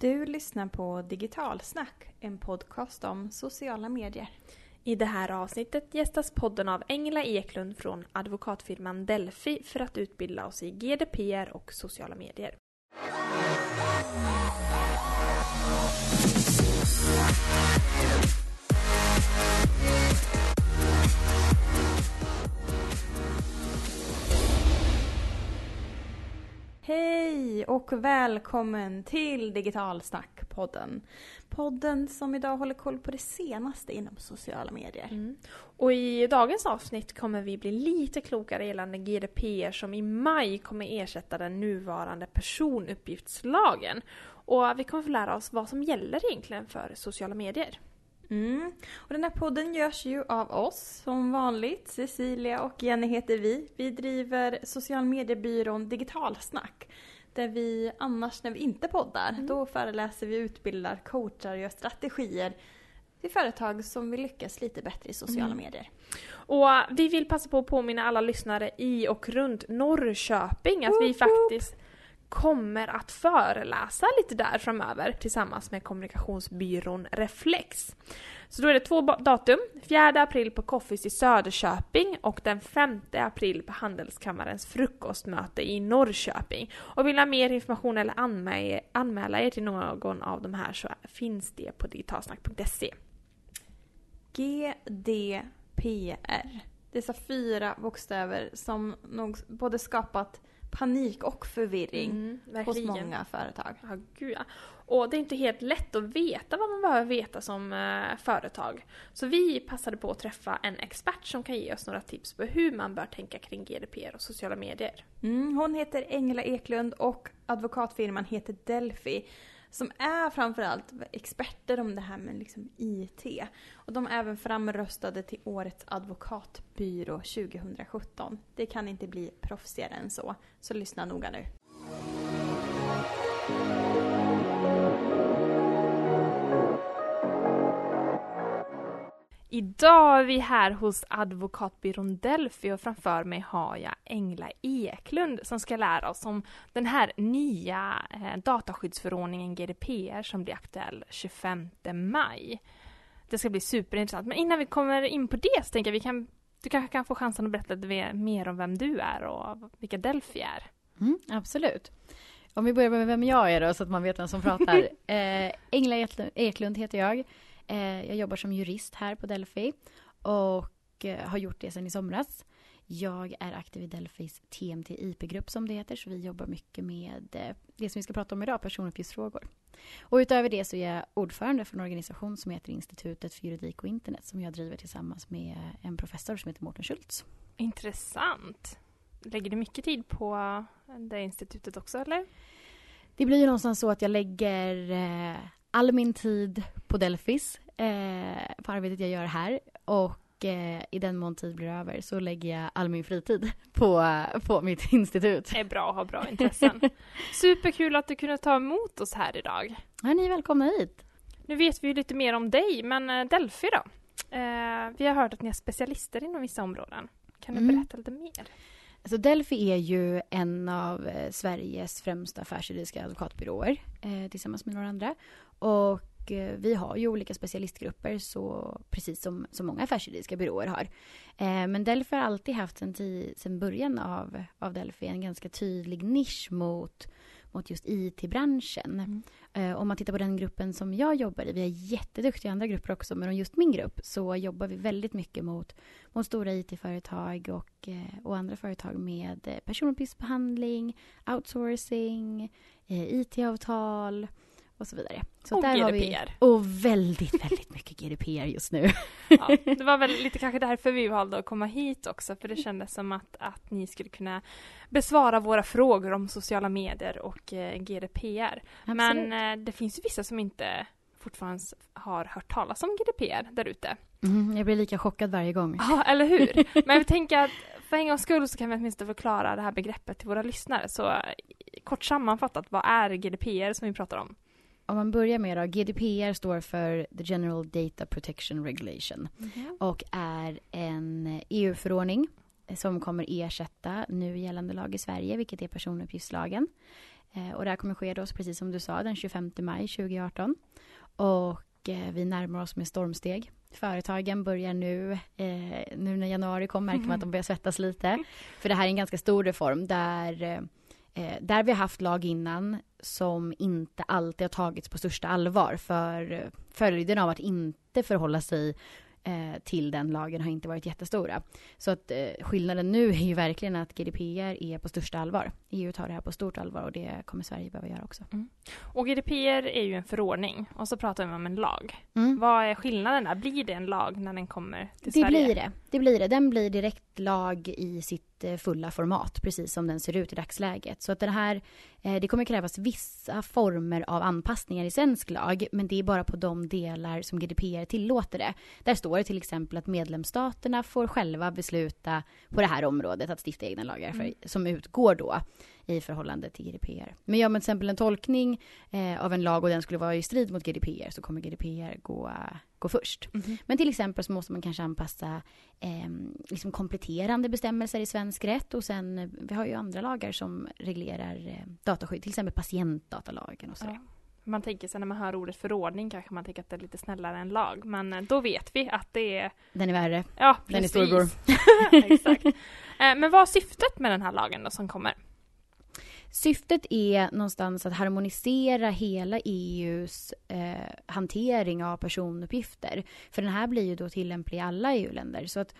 Du lyssnar på Digitalsnack, en podcast om sociala medier. I det här avsnittet gästas podden av Engla Eklund från advokatfirman Delphi för att utbilda oss i GDPR och sociala medier. Hej och välkommen till Digitalsnack-podden. Podden som idag håller koll på det senaste inom sociala medier. Mm. Och i dagens avsnitt kommer vi bli lite klokare gällande GDPR som i maj kommer ersätta den nuvarande personuppgiftslagen. Och vi kommer få lära oss vad som gäller egentligen för sociala medier. Mm. Och den här podden görs ju av oss som vanligt. Cecilia och Jenny heter vi. Vi driver social mediebyrån Digitalsnack. Där vi annars när vi inte poddar, Mm. då föreläser vi, utbildar, coachar och gör strategier till företag som vill lyckas lite bättre i sociala Mm. medier. Och vi vill passa på att påminna alla lyssnare i och runt Norrköping att vi Woop woop kommer att föreläsa lite där framöver tillsammans med kommunikationsbyrån Reflex. Så då är det två datum, 4 april på Coffees i Söderköping och den 5 april på Handelskammarens frukostmöte i Norrköping. Och vill ni ha mer information eller anmä- anmäla er till någon av de här så finns det på digitalsnack.se. GDPR. Dessa fyra bokstäver som nog både skapat panik och förvirring Mm, hos många företag. Ja, gud ja. Och det är inte helt lätt att veta vad man behöver veta som eh, företag. Så vi passade på att träffa en expert som kan ge oss några tips på hur man bör tänka kring GDPR och sociala medier. Mm, hon heter Engla Eklund och advokatfirman heter Delphi. Som är framförallt experter om det här med liksom IT. Och de är även framröstade till Årets advokatbyrå 2017. Det kan inte bli proffsigare än så. Så lyssna noga nu. Idag är vi här hos advokatbyrån Delphi och framför mig har jag Engla Eklund som ska lära oss om den här nya eh, dataskyddsförordningen GDPR som blir aktuell 25 maj. Det ska bli superintressant. Men innan vi kommer in på det så tänker jag vi kan, du kanske kan få chansen att berätta lite mer om vem du är och vilka Delphi är. Mm, absolut. Om vi börjar med vem jag är då, så att man vet vem som pratar. eh, Engla Eklund heter jag. Eh, jag jobbar som jurist här på Delphi och eh, har gjort det sedan i somras. Jag är aktiv i Delphis TMT IP-grupp som det heter, så vi jobbar mycket med eh, det som vi ska prata om idag, personuppgiftsfrågor. Och utöver det så är jag ordförande för en organisation som heter Institutet för juridik och internet som jag driver tillsammans med en professor som heter Mårten Schultz. Intressant. Lägger du mycket tid på det institutet också eller? Det blir ju någonstans så att jag lägger all min tid på Delphis, eh, på arbetet jag gör här. Och eh, i den mån tid blir över så lägger jag all min fritid på, på mitt institut. Det är bra att ha bra intressen. Superkul att du kunde ta emot oss här idag. Ja, ni är välkomna hit. Nu vet vi ju lite mer om dig, men eh, Delphi då? Eh, vi har hört att ni är specialister inom vissa områden. Kan du Mm. berätta lite mer? Alltså Delphi är ju en av eh, Sveriges främsta affärsjuridiska advokatbyråer eh, tillsammans med några andra. Och eh, vi har ju olika specialistgrupper så precis som, som många affärsjuridiska byråer har. Eh, men Delphi har alltid haft sen, sen början av, av Delphi en ganska tydlig nisch mot, mot just IT-branschen. Mm. Eh, om man tittar på den gruppen som jag jobbar i, vi är jätteduktiga i andra grupper också, men om just min grupp så jobbar vi väldigt mycket mot, mot stora IT-företag och, och andra företag med eh, personuppgiftsbehandling, outsourcing, IT-avtal och så vidare. Så Och där har vi, GDPR. och väldigt, väldigt mycket GDPR just nu. Ja, det var väl lite kanske därför vi valde att komma hit också, för det kändes som att, att ni skulle kunna besvara våra frågor om sociala medier och eh, GDPR. Men eh, det finns ju vissa som inte fortfarande har hört talas om GDPR där ute. Mm, jag blir lika chockad varje gång. Ja, eller hur? Men jag tänker att för en gångs skull så kan vi åtminstone förklara det här begreppet till våra lyssnare. Så eh, kort sammanfattat, vad är GDPR som vi pratar om? Om man börjar med då, GDPR står för The General Data Protection Regulation och är en EU-förordning som kommer ersätta nu gällande lag i Sverige, vilket är personuppgiftslagen. Eh, och det här kommer ske då, precis som du sa, den 25 maj 2018. Och eh, vi närmar oss med stormsteg. Företagen börjar nu, eh, nu när januari kommer märker man att de börjar svettas lite. För det här är en ganska stor reform där, eh, där vi har haft lag innan som inte alltid har tagits på största allvar. För eh, följden av att inte förhålla sig eh, till den lagen har inte varit jättestora. Så att eh, skillnaden nu är ju verkligen att GDPR är på största allvar. EU tar det här på stort allvar och det kommer Sverige behöva göra också. Mm. Och GDPR är ju en förordning och så pratar vi om en lag. Mm. Vad är skillnaden där? Blir det en lag när den kommer till Det Sverige? blir det. Det blir det. Den blir direkt lag i sitt eh, fulla format, precis som den ser ut i dagsläget. Så att den här, eh, det kommer krävas vissa former av anpassningar i svensk lag, men det är bara på de delar som GDPR tillåter det. Där står det till exempel att medlemsstaterna får själva besluta på det här området att stifta egna lagar för, Mm. som utgår då i förhållande till GDPR. Men gör man till exempel en tolkning eh, av en lag och den skulle vara i strid mot GDPR så kommer GDPR gå, gå först. Mhm. Men till exempel så måste man kanske anpassa eh, liksom kompletterande bestämmelser i svensk rätt och sen, vi har ju andra lagar som reglerar eh, dataskydd, till exempel patientdatalagen och sådär. Ja. Man tänker sig när man hör ordet förordning kanske man tänker att det är lite snällare än lag. Men eh, då vet vi att det är... Den är värre. Ja, Den är precis. storbror. Exakt. Eh, Men vad är syftet med den här lagen då som kommer? Syftet är någonstans att harmonisera hela EUs eh, hantering av personuppgifter. För den här blir ju då tillämplig i alla EU-länder. Så att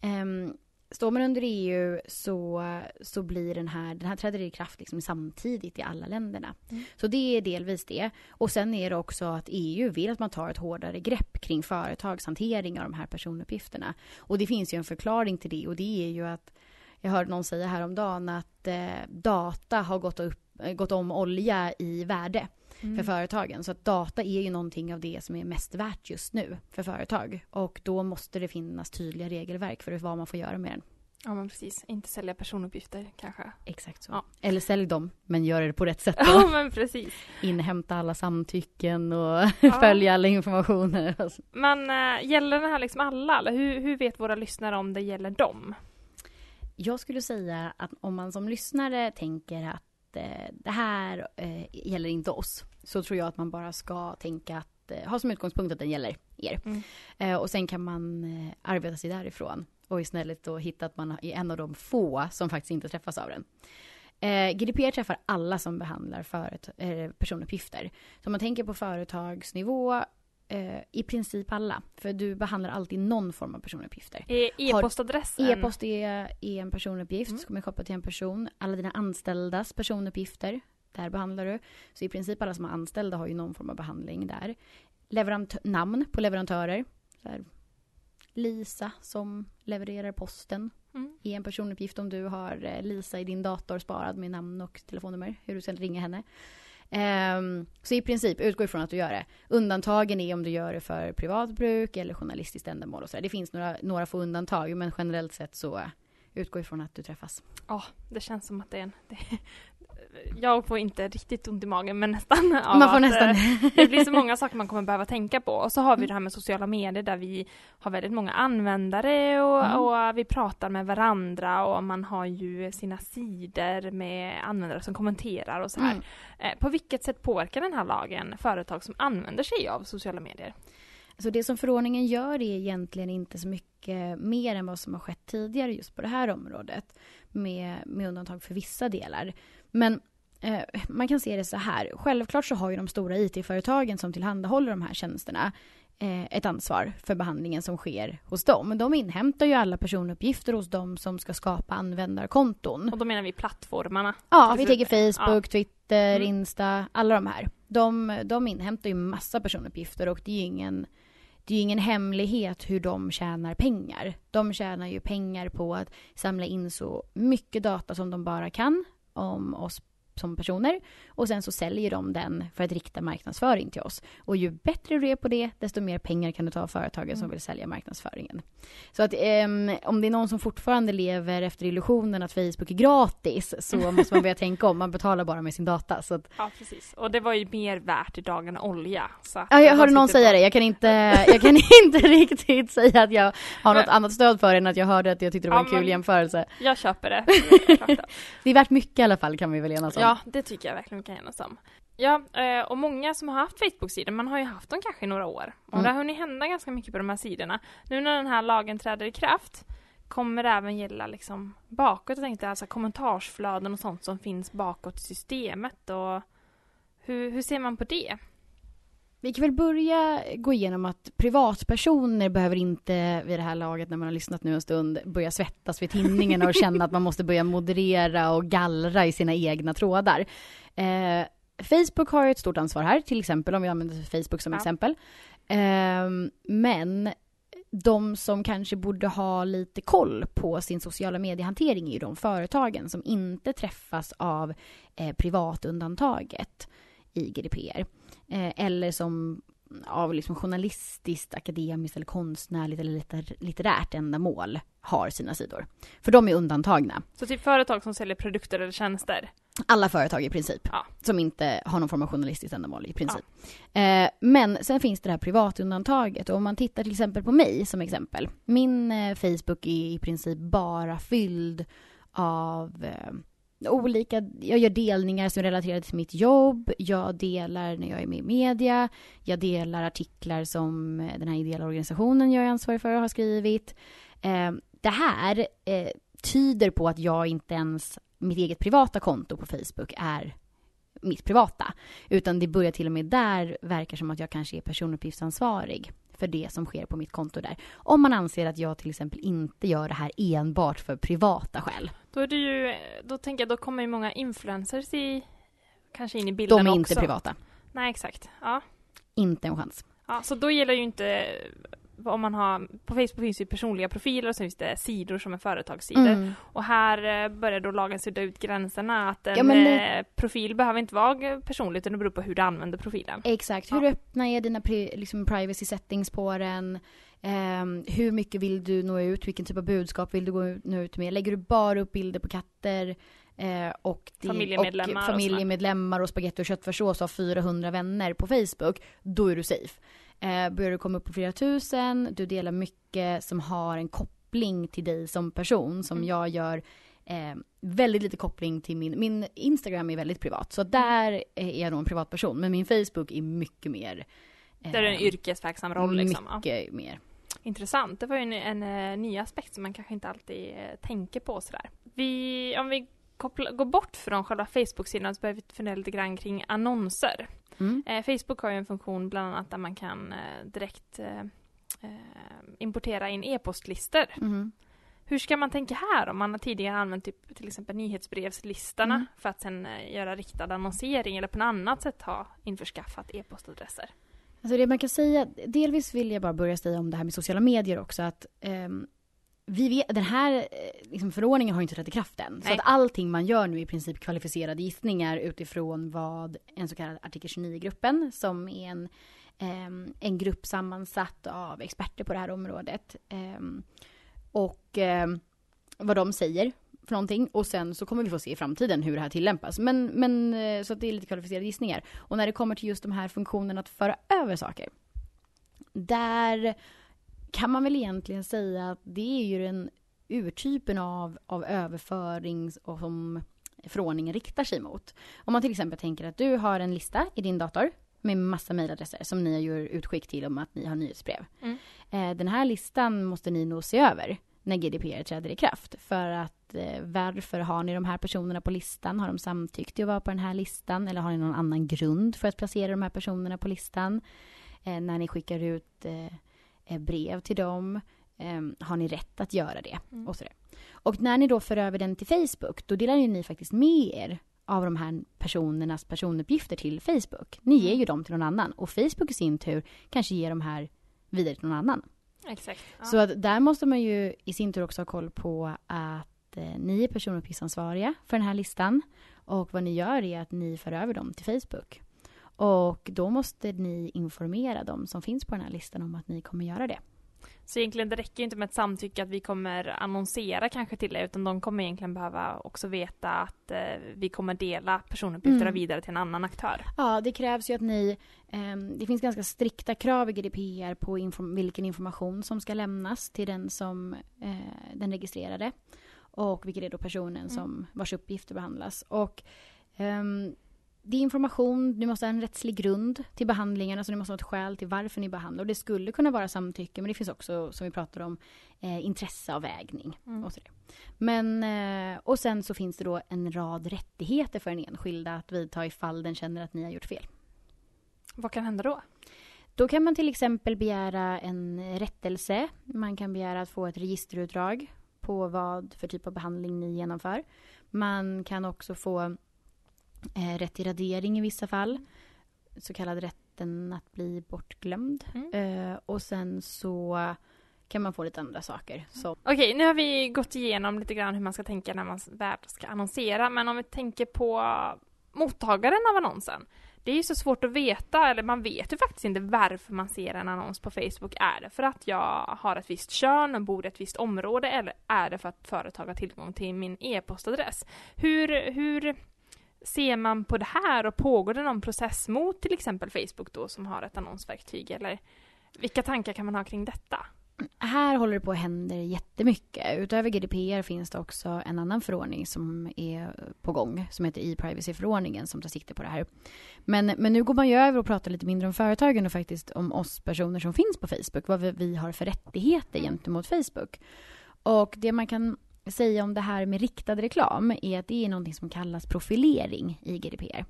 ehm, står man under EU så, så blir den här, den här träder i kraft liksom samtidigt i alla länderna. Mm. Så det är delvis det. Och sen är det också att EU vill att man tar ett hårdare grepp kring företagshantering av de här personuppgifterna. Och det finns ju en förklaring till det och det är ju att jag hörde någon säga häromdagen att eh, data har gått, upp, gått om olja i värde Mm. för företagen. Så att data är ju någonting av det som är mest värt just nu för företag. Och då måste det finnas tydliga regelverk för vad man får göra med den. Ja men precis, inte sälja personuppgifter kanske. Exakt så. Ja. Eller sälj dem, men gör det på rätt sätt. Ja Då. men precis. Inhämta alla samtycken och Ja. följa alla informationer. Men äh, gäller den här liksom alla? Eller hur, hur vet våra lyssnare om det gäller dem? Jag skulle säga att om man som lyssnare tänker att eh, det här eh, gäller inte oss, så tror jag att man bara ska tänka att eh, ha som utgångspunkt att den gäller er. Mm. Eh, och sen kan man eh, arbeta sig därifrån och istället då hitta att man är en av de få som faktiskt inte träffas av den. Eh, GDPR träffar alla som behandlar föret- eh, personuppgifter. Så om man tänker på företagsnivå, eh, i princip alla. För du behandlar alltid någon form av personuppgifter. E-postadressen? E-post är, är en personuppgift Mm. som är kopplad till en person. Alla dina anställdas personuppgifter, där behandlar du. Så i princip alla som är anställda har ju någon form av behandling där. Leverant- namn på leverantörer. Lisa som levererar posten Mm. är en personuppgift om du har eh, Lisa i din dator sparad med namn och telefonnummer, hur du sen ringer henne. Um, så i princip, utgå ifrån att du gör det. Undantagen är om du gör det för privat bruk eller journalistiskt ändamål och så där. Det finns några, några få undantag, men generellt sett så utgå ifrån att du träffas. Ja, det känns som att det är en... Det, jag får inte riktigt ont i magen men nästan. Man får nästan... eh, Det blir så många saker man kommer behöva tänka på. Och så har vi Mm. det här med sociala medier där vi har väldigt många användare och, Mm. och vi pratar med varandra och man har ju sina sidor med användare som kommenterar och så här. Mm. Eh, På vilket sätt påverkar den här lagen företag som använder sig av sociala medier? Så det som förordningen gör är egentligen inte så mycket mer än vad som har skett tidigare just på det här området. Med, med undantag för vissa delar. Men eh, man kan se det så här. Självklart så har ju de stora IT-företagen som tillhandahåller de här tjänsterna eh, ett ansvar för behandlingen som sker hos dem. Men de inhämtar ju alla personuppgifter hos dem som ska skapa användarkonton. Och då menar vi plattformarna. Ja, vi Till tänker. Facebook, Twitter, Mm. Insta, alla de här. De, de inhämtar ju massa personuppgifter och det är ju ingen, det är ju ingen hemlighet hur de tjänar pengar. De tjänar ju pengar på att samla in så mycket data som de bara kan om oss som personer och sen så säljer de den för att rikta marknadsföring till oss. Och ju bättre du är på det, desto mer pengar kan du ta av företagen som Mm. vill sälja marknadsföringen. Så att ehm, om det är någon som fortfarande lever efter illusionen att Facebook är gratis så måste man börja tänka om. Man betalar bara med sin data. Så att, Ja, precis. Och det var ju mer värt idag än olja. Så ja, jag de hörde någon säga på- det. Jag kan, inte, jag kan inte riktigt säga att jag har något Men- annat stöd för än att jag hörde att jag tyckte det var Ja, en kul men- jämförelse. Jag köper det. Det det. Det är värt mycket i alla fall kan vi väl enas om. Ja, det tycker jag verkligen vi kan enas om. Ja, eh, och många som har haft Facebook-sidor, man har ju haft dem kanske i några år. Och Mm. det har hunnit hända ganska mycket på de här sidorna. Nu när den här lagen träder i kraft kommer det även gälla liksom bakåt, jag tänkte alltså kommentarsflöden och sånt som finns bakåt i systemet och hur, hur ser man på det? Vi kan väl börja gå igenom att privatpersoner behöver inte vid det här laget när man har lyssnat nu en stund börja svettas vid tinningarna och känna att man måste börja moderera och gallra i sina egna trådar. Eh, Facebook har ju ett stort ansvar här, till exempel om vi använder Facebook som Ja. exempel. Eh, men de som kanske borde ha lite koll på sin sociala mediehantering är ju de företagen som inte träffas av eh, privatundantaget i GDPR. Eh, eller som av liksom journalistiskt, akademiskt eller konstnärligt eller litter, litterärt ändamål har sina sidor. För de är undantagna. Så typ företag som säljer produkter eller tjänster. Alla företag i princip. Ja. Som inte har någon form av journalistiskt ändamål i princip. Eh, men sen finns det här privatundantaget och om man tittar till exempel på mig som exempel. Min eh, Facebook är i princip bara fylld av eh, olika, jag gör delningar som är relaterade till mitt jobb, jag delar när jag är med i media, jag delar artiklar som eh, den här ideella organisationen jag är ansvarig för har skrivit. Eh, det här eh, tyder på att jag inte ens, mitt eget privata konto på Facebook är mitt privata. Utan det börjar till och med där verka som att jag kanske är personuppgiftsansvarig för det som sker på mitt konto där. Om man anser att jag till exempel inte gör det här enbart för privata skäl. Då är det ju, då tänker jag, då kommer ju många influencers i, kanske in i bilden De är också. inte privata. Nej, exakt. Ja. Inte en chans. Ja, så då gäller ju inte om man har, på Facebook finns ju personliga profiler och så finns det sidor som är företagssidor. Mm. Och här eh, börjar då lagen sudda ut gränserna att en Ja, men eh, profil behöver inte vara personlig utan det beror på hur du använder profilen. Exakt. Hur Ja. öppna är dina pri- liksom privacy settings på den? Ehm, hur mycket vill du nå ut? Vilken typ av budskap vill du nå ut med? Lägger du bara upp bilder på katter? Eh, och, din- Familjemedlemmar och och familjemedlemmar och spagetti och köttfärssås och har 400 vänner på Facebook, då är du safe. Eh, börjar du komma upp på flera tusen, du delar mycket som har en koppling till dig som person, som Mm. jag gör eh, väldigt lite koppling till min, min Instagram är väldigt privat, så där är jag nog en privatperson, men min Facebook är mycket mer eh, Där är en yrkesverksam roll liksom. Mycket mer. Intressant. Det var ju en, en, eh, ny aspekt som man kanske inte alltid eh, tänker på sådär. Vi, om vi koppla, går bort från själva Facebook-sidan så börjar vi fundera lite grann kring annonser. Mm. Eh, Facebook har ju en funktion bland annat där man kan eh, direkt eh, eh, importera in e-postlistor. Mhm. Hur ska man tänka här om man har tidigare använt typ, till exempel nyhetsbrevslistorna Mm. för att sen göra riktad annonsering eller på något annat sätt ha införskaffat e-postadresser? Alltså det man kan säga, delvis vill jag bara börja säga om det här med sociala medier också att ehm, vi vet, den här eh, liksom, förordningen har inte trätt i kraft än. Så Nej. att allting man gör nu är i princip kvalificerade gissningar utifrån vad en så kallad artikel 29-gruppen, som är en, ehm, en grupp sammansatt av experter på det här området. ehm, och ehm, vad de säger för någonting. Och sen så kommer vi få se i framtiden hur det här tillämpas. Men, men eh, så att det är lite kvalificerade gissningar. Och när det kommer till just de här funktionerna att föra över saker. Där kan man väl egentligen säga att det är ju den urtypen av, av överföring och som förordningen riktar sig mot. Om man till exempel tänker att du har en lista i din dator med massa mejladresser som ni gör utskick till om att ni har nyhetsbrev. Mm. Eh, den här listan måste ni nog se över när GDPR träder i kraft. För att eh, varför har ni de här personerna på listan? Har de samtyckt till att vara på den här listan? Eller har ni någon annan grund för att placera de här personerna på listan? Eh, när ni skickar ut eh, eh, brev till dem, eh, har ni rätt att göra det? Mm. Och, sådär. och när ni då för över den till Facebook, då delar ju ni faktiskt med er av de här personernas personuppgifter till Facebook. Ni ger ju dem till någon annan och Facebook i sin tur kanske ger de här vidare till någon annan. Exakt. Ja. Så att där måste man ju i sin tur också ha koll på att eh, ni är personuppgiftsansvariga för den här listan. Och vad ni gör är att ni för över dem till Facebook. Och då måste ni informera dem som finns på den här listan om att ni kommer göra det. Så egentligen det räcker inte med ett samtycke att vi kommer annonsera kanske till er utan de kommer egentligen behöva också veta att eh, vi kommer dela personuppgifterna Mm. vidare till en annan aktör. Ja, det krävs ju att ni... ehm, det finns ganska strikta krav i GDPR på inform- vilken information som ska lämnas till den som eh, den registrerade. Och vilket är då personen som vars uppgifter behandlas. Och Ehm, det är information, ni måste ha en rättslig grund till behandlingen, alltså ni måste ha ett skäl till varför ni behandlar. Och det skulle kunna vara samtycke, men det finns också, som vi pratade om, eh, intresseavvägning. Mm. Och, sådär. Men, eh, och sen så finns det då en rad rättigheter för en enskilda att vidta ifall den känner att ni har gjort fel. Vad kan hända då? Då kan man till exempel begära en rättelse. Man kan begära att få ett registerutdrag på vad för typ av behandling ni genomför. Man kan också få eh, rätt till radering i vissa fall. Så kallad rätten att bli bortglömd. Mm. Eh, och sen så kan man få lite andra saker. Som, Okej, nu har vi gått igenom lite grann hur man ska tänka när man väl ska annonsera, men om vi tänker på mottagaren av annonsen. Det är ju så svårt att veta, eller man vet ju faktiskt inte varför man ser en annons på Facebook. Är det för att jag har ett visst kön och bor i ett visst område, eller är det för att företag har tillgång till min e-postadress? Hur, hur ser man på det här och pågår det någon process mot till exempel Facebook då som har ett annonsverktyg, eller vilka tankar kan man ha kring detta? här håller det på att hända jättemycket. Utöver GDPR finns det också en annan förordning som är på gång som heter e-privacy-förordningen som tar sikte på det här. Men, men nu går man ju över och pratar lite mindre om företagen och faktiskt om oss personer som finns på Facebook. Vad vi, vi har för rättigheter gentemot Facebook. Och det man kan säga om det här med riktad reklam är att det är någonting som kallas profilering i GDPR.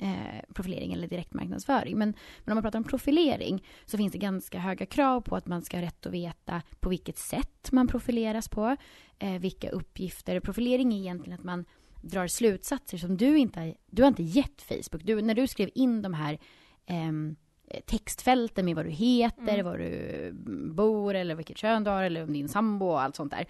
Eh, profilering eller direktmarknadsföring. Men, men om man pratar om profilering så finns det ganska höga krav på att man ska ha rätt att veta på vilket sätt man profileras på. Eh, vilka uppgifter. Profilering är egentligen att man drar slutsatser som du inte har, du har inte gett Facebook. Du, när du skrev in de här eh, textfälten med vad du heter, Mm. var du bor eller vilket kön du har eller om din sambo och allt sånt där.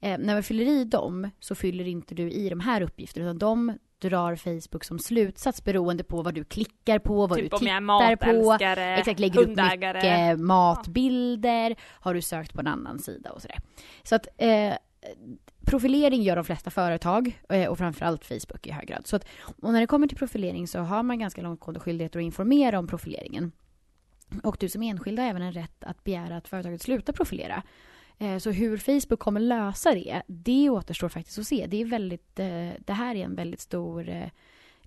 Eh, när vi fyller i dem så fyller inte du i de här uppgifterna utan de drar Facebook som slutsats beroende på vad du klickar på, vad typ du tittar på. Exakt, lägger upp hundägare. mycket matbilder, har du sökt på en annan sida och sådär. Så att eh, profilering gör de flesta företag eh, och framförallt Facebook i hög grad. Så att, och när det kommer till profilering så har man ganska långtgående skyldigheter att informera om profileringen. Och du som enskild har även en rätt att begära att företaget slutar profilera. Eh, så hur Facebook kommer lösa det, det återstår faktiskt att se. Det, är väldigt, eh, det här är en väldigt stor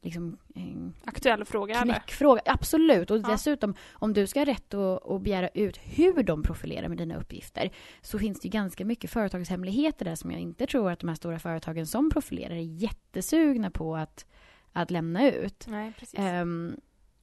liksom, en Aktuell fråga eller? knäckfråga. Absolut. Och Ja. dessutom, om du ska ha rätt att, att begära ut hur de profilerar med dina uppgifter så finns det ju ganska mycket företagshemligheter där som jag inte tror att de här stora företagen som profilerar är jättesugna på att, att lämna ut. Nej, precis. Ehm,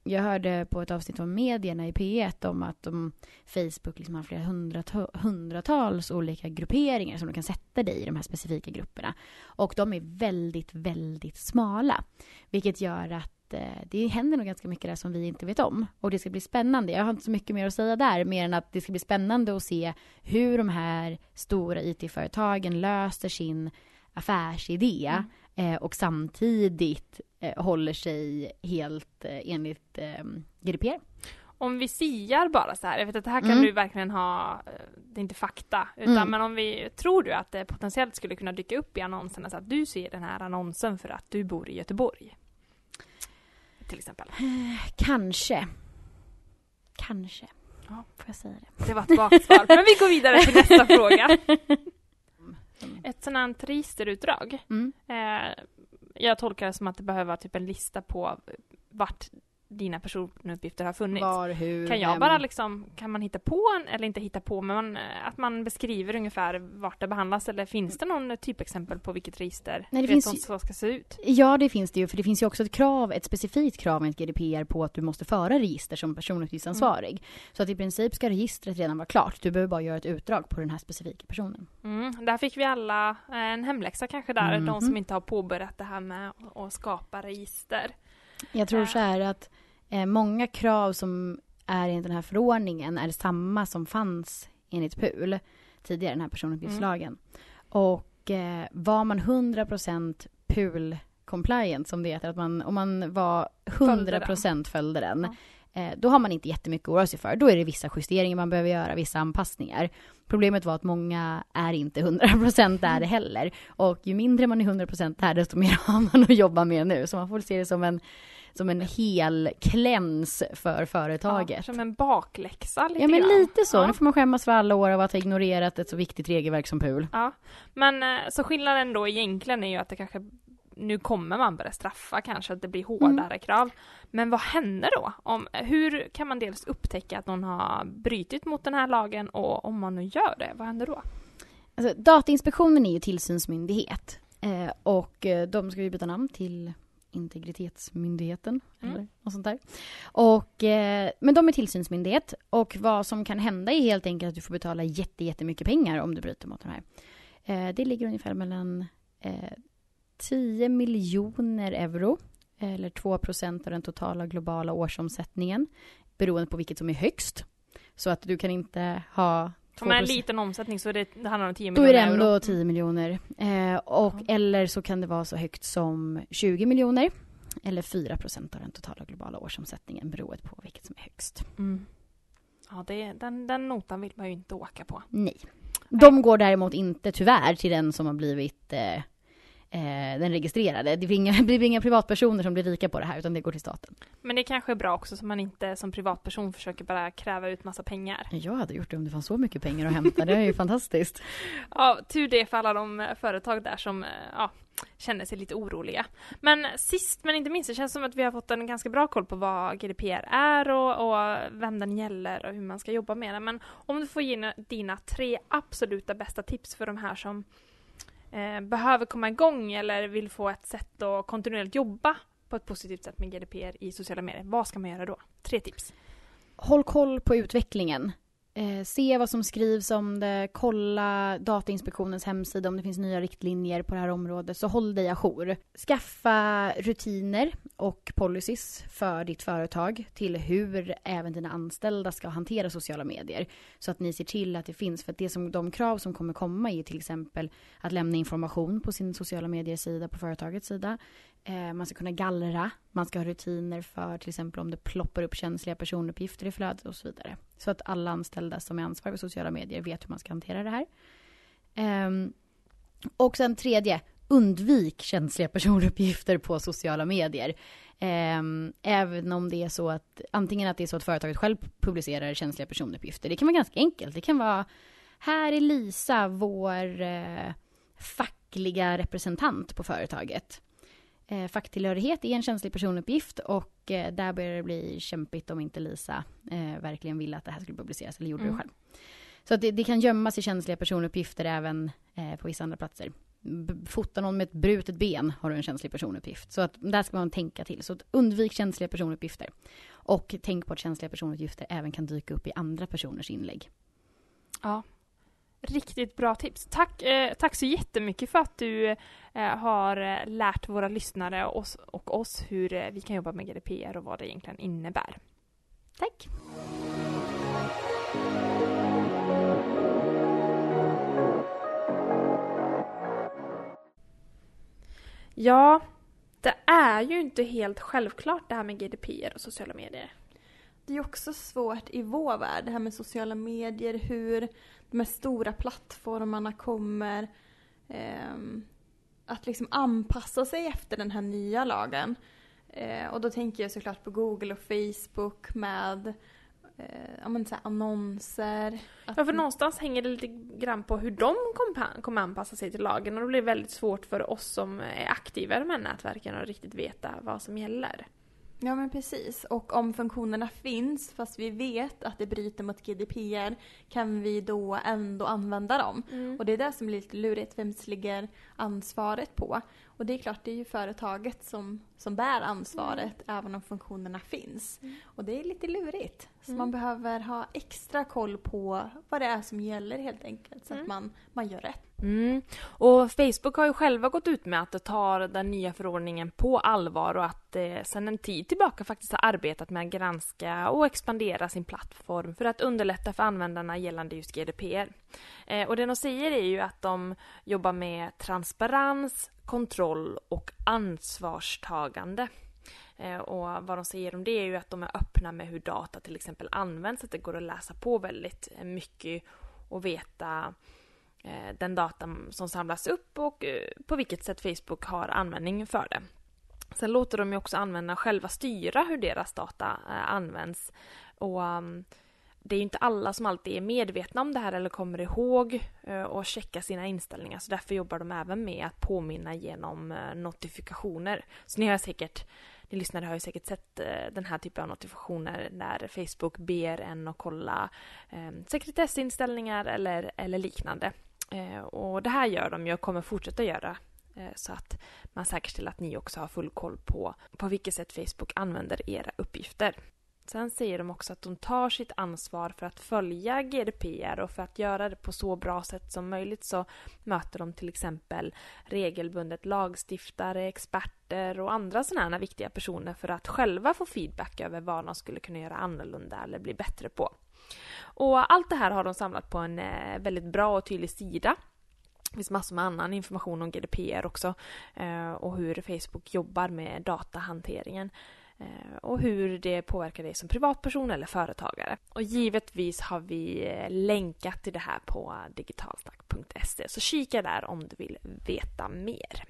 jag hörde på ett avsnitt om medierna i P1 om att de, Facebook liksom har flera hundrata- hundratals olika grupperingar som du kan sätta dig i de här specifika grupperna. Och de är väldigt, väldigt smala. Vilket gör att eh, det händer nog ganska mycket där som vi inte vet om. Och det ska bli spännande. Jag har inte så mycket mer att säga där, mer än att det ska bli spännande att se hur de här stora IT-företagen löser sin affärsidé Mm. eh, och samtidigt håller sig helt eh, enligt eh, GDPR. Om vi siar bara så här, jag vet att det här kan Mm. du verkligen ha, eh, det är inte fakta, utan Mm. men om vi, tror du att det potentiellt skulle kunna dyka upp i annonserna så att du ser den här annonsen för att du bor i Göteborg? Till exempel. Kanske. Kanske. Ja. Får jag säga det? Det var ett vagt svar, men vi går vidare till nästa fråga. Ett sådant här registerutdrag. Mm. Eh, jag tolkar det som att det behöver vara typ en lista på vart dina personuppgifter har funnits. Var, hur, Kan jag vem? bara liksom, kan man hitta på en, eller inte hitta på, men man, eh, att man beskriver ungefär vart det behandlas, eller finns det någon typexempel på vilket register Nej, det finns som så ska se ut? Ja, det finns det ju. För det finns ju också ett krav, ett specifikt krav enligt GDPR på att du måste föra register som personuppgiftsansvarig. Så att i princip ska registret redan vara klart. Du behöver bara göra ett utdrag på den här specifika personen. Mm, där fick vi alla eh, en hemläxa kanske där, Mhm. de som inte har påbörjat det här med att- skapa register. Jag tror så här att eh, många krav som är enligt den här förordningen är samma som fanns enligt PUL tidigare, den här personuppgiftslagen. Och eh, var man 100% PUL compliant som det heter, att man, om man var 100% följde den, eh, då har man inte jättemycket att oroa sig för. Då är det vissa justeringar man behöver göra, vissa anpassningar. Problemet var att många är inte 100% där heller. Och ju mindre man är 100% där, desto mer har man att jobba med nu. Så man får se det som en, som en hel kläns för Ja, företaget. som en bakläxa lite Ja, men grann. lite så. Ja. Nu får man skämmas för alla år av att ha ignorerat ett så viktigt regelverk som PUL. Ja, men eh, så skillnaden då egentligen är ju att det kanske nu kommer man börja straffa kanske, att det blir hårdare Mm. krav. Men vad händer då? Om, hur kan man dels upptäcka att någon har brutit mot den här lagen och om man nu gör det, vad händer då? Alltså, Datainspektionen är ju tillsynsmyndighet. Eh, och eh, de ska ju byta namn till Integritetsmyndigheten. Mm. Eller något sånt där. Och, eh, men de är tillsynsmyndighet. Och vad som kan hända är helt enkelt att du får betala jätte, jättemycket pengar om du bryter mot de här. Eh, det ligger ungefär mellan eh, 10 miljoner euro. Eller 2 procent av den totala globala årsomsättningen. Beroende på vilket som är högst. Så att du kan inte ha Om man har en 2%. liten omsättning så det, det handlar om 10 Då miljoner är det ändå euro. 10 miljoner. Eh, och, Ja. Eller så kan det vara så högt som 20 miljoner. Eller 4 procent av den totala globala årsomsättningen beroende på vilket som är högst. Mm. Ja, det, den, den notan vill man ju inte åka på. Nej. De går däremot inte tyvärr till den som har blivit eh, eh, den registrerade. Det blir, inga, det blir inga privatpersoner som blir rika på det här utan det går till staten. Men det kanske är bra också så man inte som privatperson försöker bara kräva ut massa pengar. Jag hade gjort det om det fanns så mycket pengar att hämta. Det är ju fantastiskt. Ja, tur det för alla de eh, företag där som eh, ja, känner sig lite oroliga. Men sist men inte minst, det känns som att vi har fått en ganska bra koll på vad GDPR är och, och vem den gäller och hur man ska jobba med den. Men om du får ge dina- dina tre absoluta bästa tips för de här som eh, behöver komma igång eller vill få ett sätt att kontinuerligt jobba på ett positivt sätt med GDPR i sociala medier. Vad ska man göra då? Tre tips. Håll koll på utvecklingen. Eh, se vad som skrivs om det, kolla Datainspektionens hemsida om det finns nya riktlinjer på det här området, så håll dig ajour. Skaffa rutiner och policies för ditt företag till hur även dina anställda ska hantera sociala medier. Så att ni ser till att det finns, för att det som, de krav som kommer komma är till exempel att lämna information på sin sociala medier-sida på företagets sida. Eh, man ska kunna gallra, man ska ha rutiner för till exempel om det ploppar upp känsliga personuppgifter i flödet och så vidare. Så att alla anställda som är ansvariga för sociala medier vet hur man ska hantera det här. Ehm, och sen tredje, undvik känsliga personuppgifter på sociala medier. Ehm, även om det är så att, antingen att det är så att företaget själv publicerar känsliga personuppgifter. Det kan vara ganska enkelt. Det kan vara, här är Lisa, vår eh, fackliga representant på företaget. Eh, facktillhörighet är en känslig personuppgift och eh, där börjar det bli kämpigt om inte Lisa eh, verkligen ville att det här skulle publiceras eller gjorde Mm. det själv. Så att det, det kan gömma sig känsliga personuppgifter även eh, på vissa andra platser. B- fota någon med ett brutet ben har du en känslig personuppgift. Så att där ska man tänka till. Så att undvik känsliga personuppgifter. Och tänk på att känsliga personuppgifter även kan dyka upp i andra personers inlägg. Ja. Riktigt bra tips. Tack, eh, tack så jättemycket för att du eh, har eh, lärt våra lyssnare och oss, och oss hur eh, vi kan jobba med GDPR och vad det egentligen innebär. Tack! Ja, det är ju inte helt självklart det här med GDPR och sociala medier. Det är ju också svårt i vår värld, det här med sociala medier, hur de här stora plattformarna kommer eh, att liksom anpassa sig efter den här nya lagen. Eh, och då tänker jag såklart på Google och Facebook med eh, men så här annonser. Att- Ja, för någonstans hänger det lite grann på hur de kommer kommer anpassa sig till lagen och då blir det väldigt svårt för oss som är aktiva i de här nätverken att riktigt veta vad som gäller. Ja men precis. Och om funktionerna finns fast vi vet att det bryter mot GDPR kan vi då ändå använda dem. Och det är det som blir lite lurigt. Vem ligger ansvaret på? Och det är klart, det är ju företaget som, som bär ansvaret även om funktionerna finns. Mm. Och det är lite lurigt. Så Mm. man behöver ha extra koll på vad det är som gäller helt enkelt. Så Mm. att man, man gör rätt. Mm. Och Facebook har ju själva gått ut med att de tar den nya förordningen på allvar och att eh, sedan en tid tillbaka faktiskt har arbetat med att granska och expandera sin plattform för att underlätta för användarna gällande just GDPR. Eh, och det de säger är ju att de jobbar med transparens, kontroll och ansvarstagande. Eh, och vad de säger om det är ju att de är öppna med hur data till exempel används, att det går att läsa på väldigt mycket och veta Eh, den data som samlas upp och eh, på vilket sätt Facebook har användning för det. Sen låter de ju också användarna själva styra hur deras data eh, används och mm, det är ju inte alla som alltid är medvetna om det här eller kommer ihåg och checka sina inställningar så därför jobbar de även med att påminna genom notifikationer. Så ni har säkert ni lyssnare har ju säkert sett den här typen av notifikationer när Facebook ber en att kolla eh, sekretessinställningar eller, eller liknande. Eh, och det här gör de ju och kommer fortsätta göra eh, så att man säkerställer att ni också har full koll på på vilket sätt Facebook använder era uppgifter. Sen säger de också att de tar sitt ansvar för att följa GDPR och för att göra det på så bra sätt som möjligt så möter de till exempel regelbundet lagstiftare, experter och andra sådana här viktiga personer för att själva få feedback över vad de skulle kunna göra annorlunda eller bli bättre på. Och allt det här har de samlat på en eh, väldigt bra och tydlig sida det finns massor med annan information om GDPR också eh, och hur Facebook jobbar med datahanteringen. Eh, och hur det påverkar dig som privatperson eller företagare. Och givetvis har vi länkat till det här på digitalsnack.se så kika där om du vill veta mer.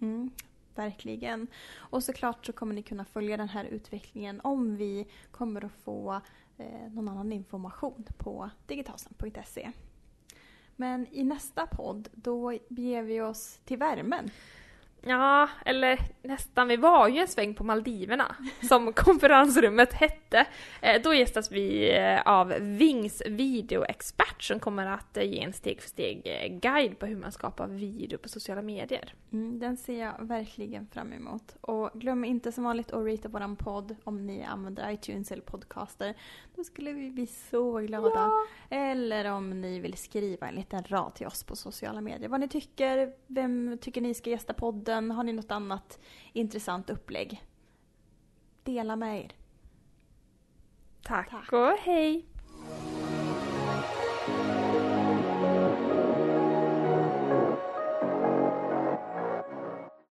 Mm, verkligen. Och såklart så kommer ni kunna följa den här utvecklingen om vi kommer att få eh, någon annan information på digitalsam.se. Men i nästa podd då beger vi oss till värmen. Ja, eller nästan. Vi var ju en sväng på Maldiverna, som konferensrummet hette. Eh, då gästas vi eh, av Vings videoexpert som kommer att eh, ge en steg för steg guide på hur man skapar video på sociala medier. Mm, den ser jag verkligen fram emot. Och glöm inte som vanligt att ratea våran podd om ni använder iTunes eller podcaster. Då skulle vi bli så glada. Ja. Eller om ni vill skriva en liten rad till oss på sociala medier. Vad ni tycker, vem tycker ni ska gästa podden? Har ni något annat intressant upplägg? Dela med er. Tack, Tack. och hej!